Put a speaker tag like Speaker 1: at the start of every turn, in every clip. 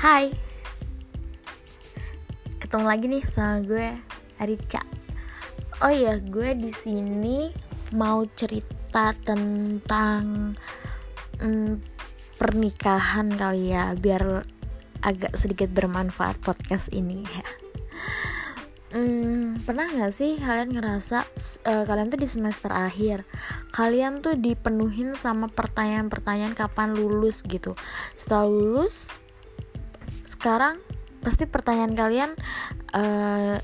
Speaker 1: Hai. Ketemu lagi nih sama gue Arica Oh iya, gue di sini mau cerita tentang mm, pernikahan kali ya Biar agak sedikit bermanfaat podcast ini ya. Hmm, pernah gak sih kalian ngerasa uh, kalian tuh di semester akhir kalian tuh dipenuhin sama pertanyaan-pertanyaan kapan lulus gitu. Setelah lulus sekarang pasti pertanyaan kalian uh,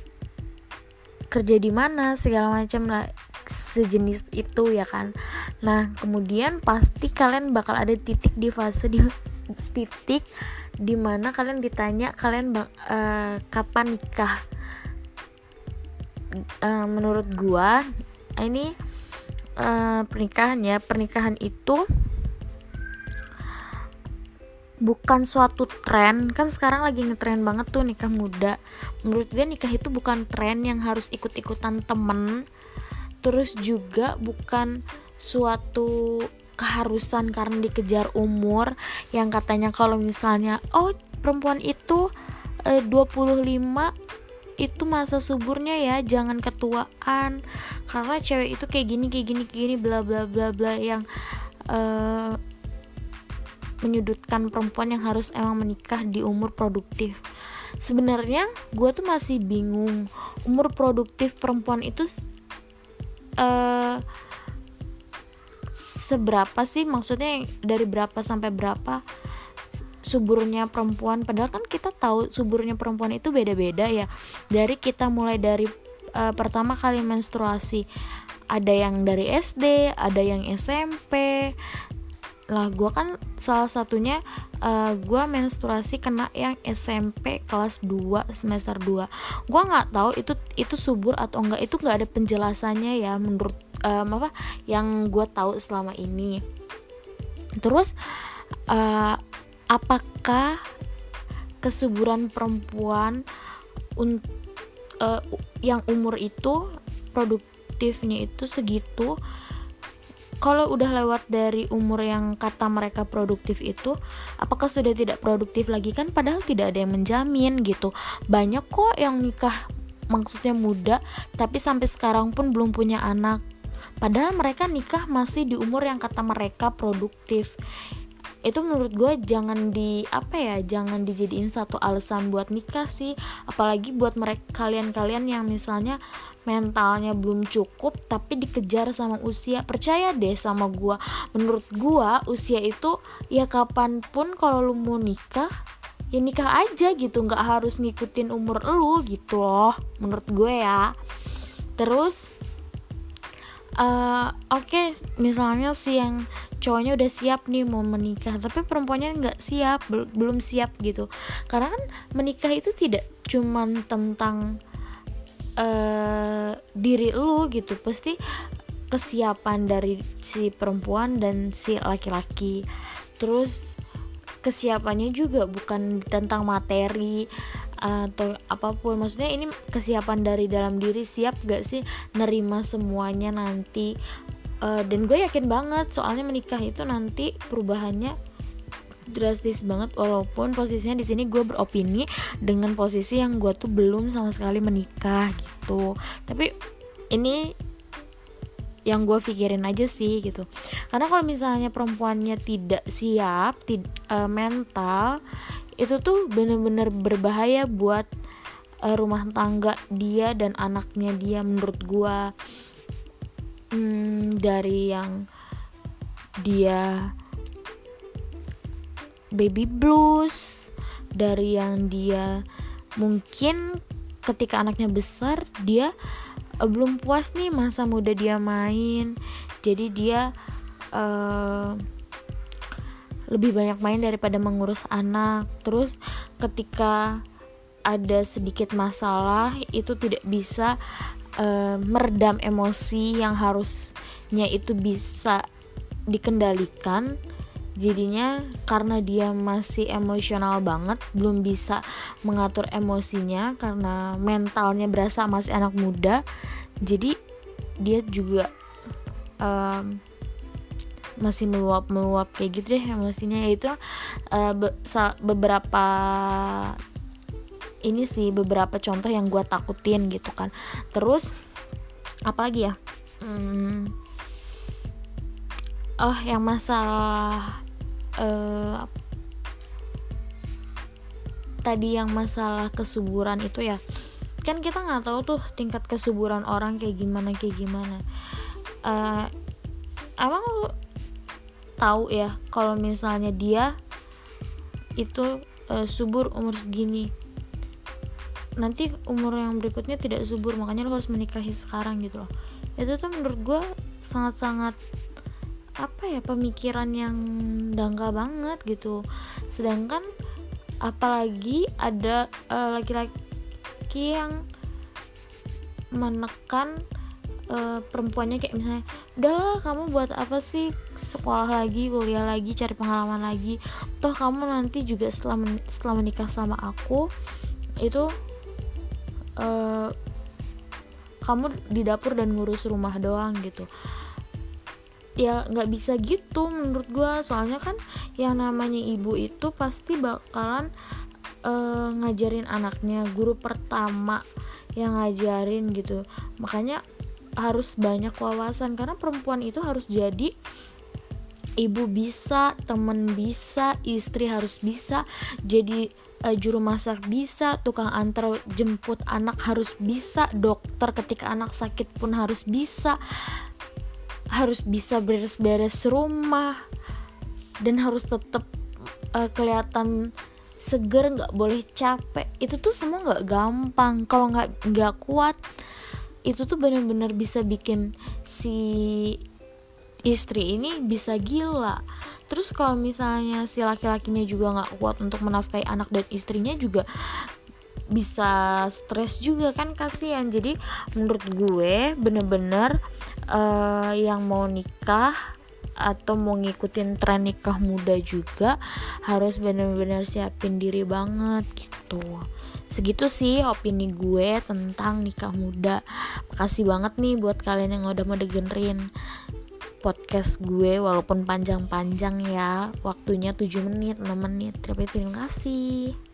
Speaker 1: kerja di mana segala macam lah sejenis itu ya kan? Nah kemudian pasti kalian bakal ada titik di fase di titik di mana kalian ditanya kalian uh, kapan nikah. Uh, menurut gua ini uh, pernikahan ya. Pernikahan itu bukan suatu tren. Kan sekarang lagi ngetren banget tuh nikah muda. Menurut gue nikah itu bukan tren yang harus ikut-ikutan temen. Terus juga bukan suatu keharusan karena dikejar umur. Yang katanya kalau misalnya oh perempuan itu e, 25 itu masa suburnya ya jangan ketuaan. Karena cewek itu kayak gini kayak gini kayak gini bla bla bla bla yang uh, menyudutkan perempuan yang harus emang menikah di umur produktif. Sebenarnya gue tuh masih bingung umur produktif perempuan itu uh, seberapa sih? Maksudnya dari berapa sampai berapa suburnya perempuan? Padahal kan kita tahu suburnya perempuan itu beda-beda ya. Dari kita mulai dari uh, pertama kali menstruasi ada yang dari SD ada yang SMP lah gue kan salah satunya uh, eh, gue menstruasi kena yang SMP kelas 2 semester 2 gue nggak tahu itu itu subur atau enggak itu nggak ada penjelasannya ya menurut um, apa yang gue tahu selama ini. Terus uh, apakah kesuburan perempuan un, uh, yang umur itu produktifnya itu segitu kalau udah lewat dari umur yang kata mereka produktif itu apakah sudah tidak produktif lagi? Kan padahal tidak ada yang menjamin gitu. Banyak kok yang nikah maksudnya muda tapi sampai sekarang pun belum punya anak. Padahal mereka nikah masih di umur yang kata mereka produktif itu menurut gue jangan di apa ya jangan dijadiin satu alasan buat nikah sih. Apalagi buat mereka kalian-kalian yang misalnya mentalnya belum cukup tapi dikejar sama usia. Percaya deh sama gue menurut gue usia itu ya kapan pun kalau lu mau nikah ya nikah aja gitu. Nggak harus ngikutin umur lu gitu loh menurut gue ya. Terus uh, oke okay, misalnya si yang cowoknya udah siap nih mau menikah tapi perempuannya nggak siap bel belum siap gitu. Karena kan menikah itu tidak cuman tentang uh, diri lu gitu. Pasti kesiapan dari si perempuan dan si laki-laki. Terus kesiapannya juga bukan tentang materi atau apa pun. Maksudnya ini kesiapan dari dalam diri siap gak sih nerima semuanya nanti? Uh, dan gue yakin banget soalnya menikah itu nanti perubahannya drastis banget. Walaupun posisinya di sini gue beropini dengan posisi yang gue tuh belum sama sekali menikah gitu. Tapi ini yang gue pikirin aja sih gitu. Karena kalau misalnya perempuannya tidak siap tid uh, mental itu tuh bener-bener berbahaya buat uh, rumah tangga dia dan anaknya dia menurut gue hmm, dari yang dia baby blues dari yang dia mungkin ketika anaknya besar dia uh, belum puas nih masa muda dia main. Jadi dia uh, lebih banyak main daripada mengurus anak. Terus ketika ada sedikit masalah itu tidak bisa uh, meredam emosi yang harusnya itu bisa dikendalikan. Jadinya karena dia masih emosional banget belum bisa mengatur emosinya karena mentalnya berasa masih anak muda jadi dia juga um, masih meluap meluap kayak gitu deh emosinya. Itu uh, be beberapa ini sih beberapa contoh yang gue takutin gitu kan. Terus apa lagi ya? Hmm, oh yang masalah uh, tadi yang masalah kesuburan itu ya. Kan kita nggak tahu tuh tingkat kesuburan orang kayak gimana kayak gimana. Uh, emang tahu ya kalau misalnya dia itu uh, subur umur segini. Nanti umur yang berikutnya tidak subur makanya lo harus menikahi sekarang gitu loh. Itu tuh menurut gue sangat-sangat apa ya pemikiran yang dangkal banget gitu. Sedangkan apalagi ada uh, laki-laki yang menekan uh, perempuannya kayak misalnya udahlah kamu buat apa sih? Sekolah lagi kuliah lagi cari pengalaman lagi. Toh kamu nanti juga setelah men setelah menikah sama aku itu uh, kamu di dapur dan ngurus rumah doang gitu. Ya nggak bisa gitu menurut gue soalnya kan yang namanya ibu itu pasti bakalan uh, ngajarin anaknya guru pertama yang ngajarin gitu. Makanya harus banyak wawasan karena perempuan itu harus jadi ibu bisa, temen bisa, istri harus bisa, jadi uh, juru masak bisa, tukang antar jemput anak harus bisa, dokter ketika anak sakit pun harus bisa harus bisa beres-beres rumah dan harus tetap uh, kelihatan seger nggak boleh capek. Itu tuh semua nggak gampang. Kalau nggak nggak kuat itu tuh bener-bener bisa bikin si istri ini bisa gila. Terus kalau misalnya si laki-lakinya juga nggak kuat untuk menafkahi anak dan istrinya juga bisa stres juga kan kasihan. Jadi menurut gue bener-bener uh, yang mau nikah atau mau ngikutin tren nikah muda juga harus bener-bener siapin diri banget gitu. Segitu sih opini gue tentang nikah muda. Makasih banget nih buat kalian yang udah mau dengerin podcast gue walaupun panjang-panjang ya. Waktunya 7 menit 6 menit. Terima kasih